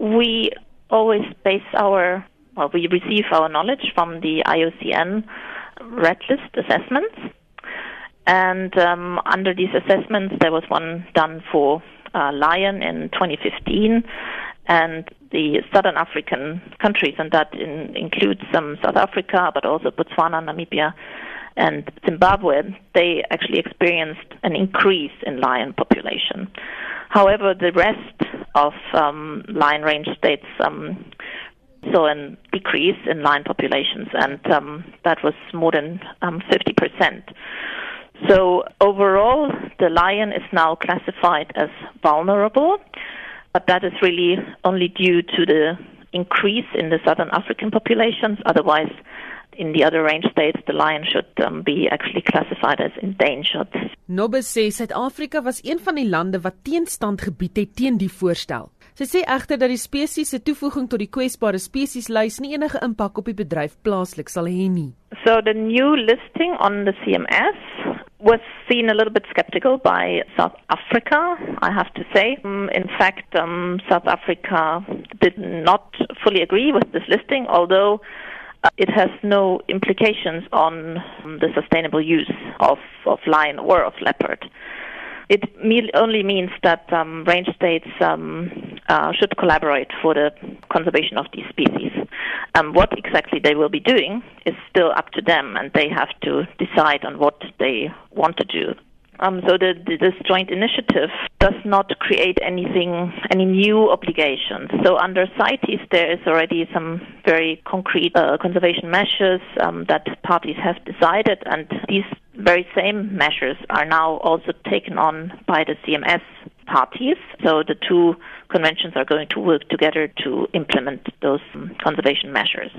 We always base our, well, we receive our knowledge from the IUCN red list assessments. And um, under these assessments, there was one done for uh, lion in 2015 and the southern African countries, and that in, includes some South Africa, but also Botswana, Namibia, and Zimbabwe. They actually experienced an increase in lion population. However, the rest of um, lion range states um, saw a decrease in lion populations, and um, that was more than um, 50%. So overall, the lion is now classified as vulnerable, but that is really only due to the increase in the southern African populations. Otherwise, in the other range states, the lion should um, be actually classified as endangered. Nobbe sê Suid-Afrika was een van die lande wat teenstand gebied het teen die voorstel. Sy sê egter dat die spesies se toevoeging tot die kwesbare spesieslys nie enige impak op die bedryf plaaslik sal hê nie. So the new listing on the CMS was seen a little bit skeptical by South Africa, I have to say. Um, in fact, um, South Africa did not fully agree with this listing, although it has no implications on the sustainable use of, of lion or of leopard. It only means that um, range states um, uh, should collaborate for the conservation of these species. Um, what exactly they will be doing is still up to them, and they have to decide on what they want to do. Um, so the, this joint initiative does not create anything, any new obligations. So under CITES, there is already some very concrete uh, conservation measures um, that parties have decided, and these very same measures are now also taken on by the CMS parties. So the two conventions are going to work together to implement those um, conservation measures.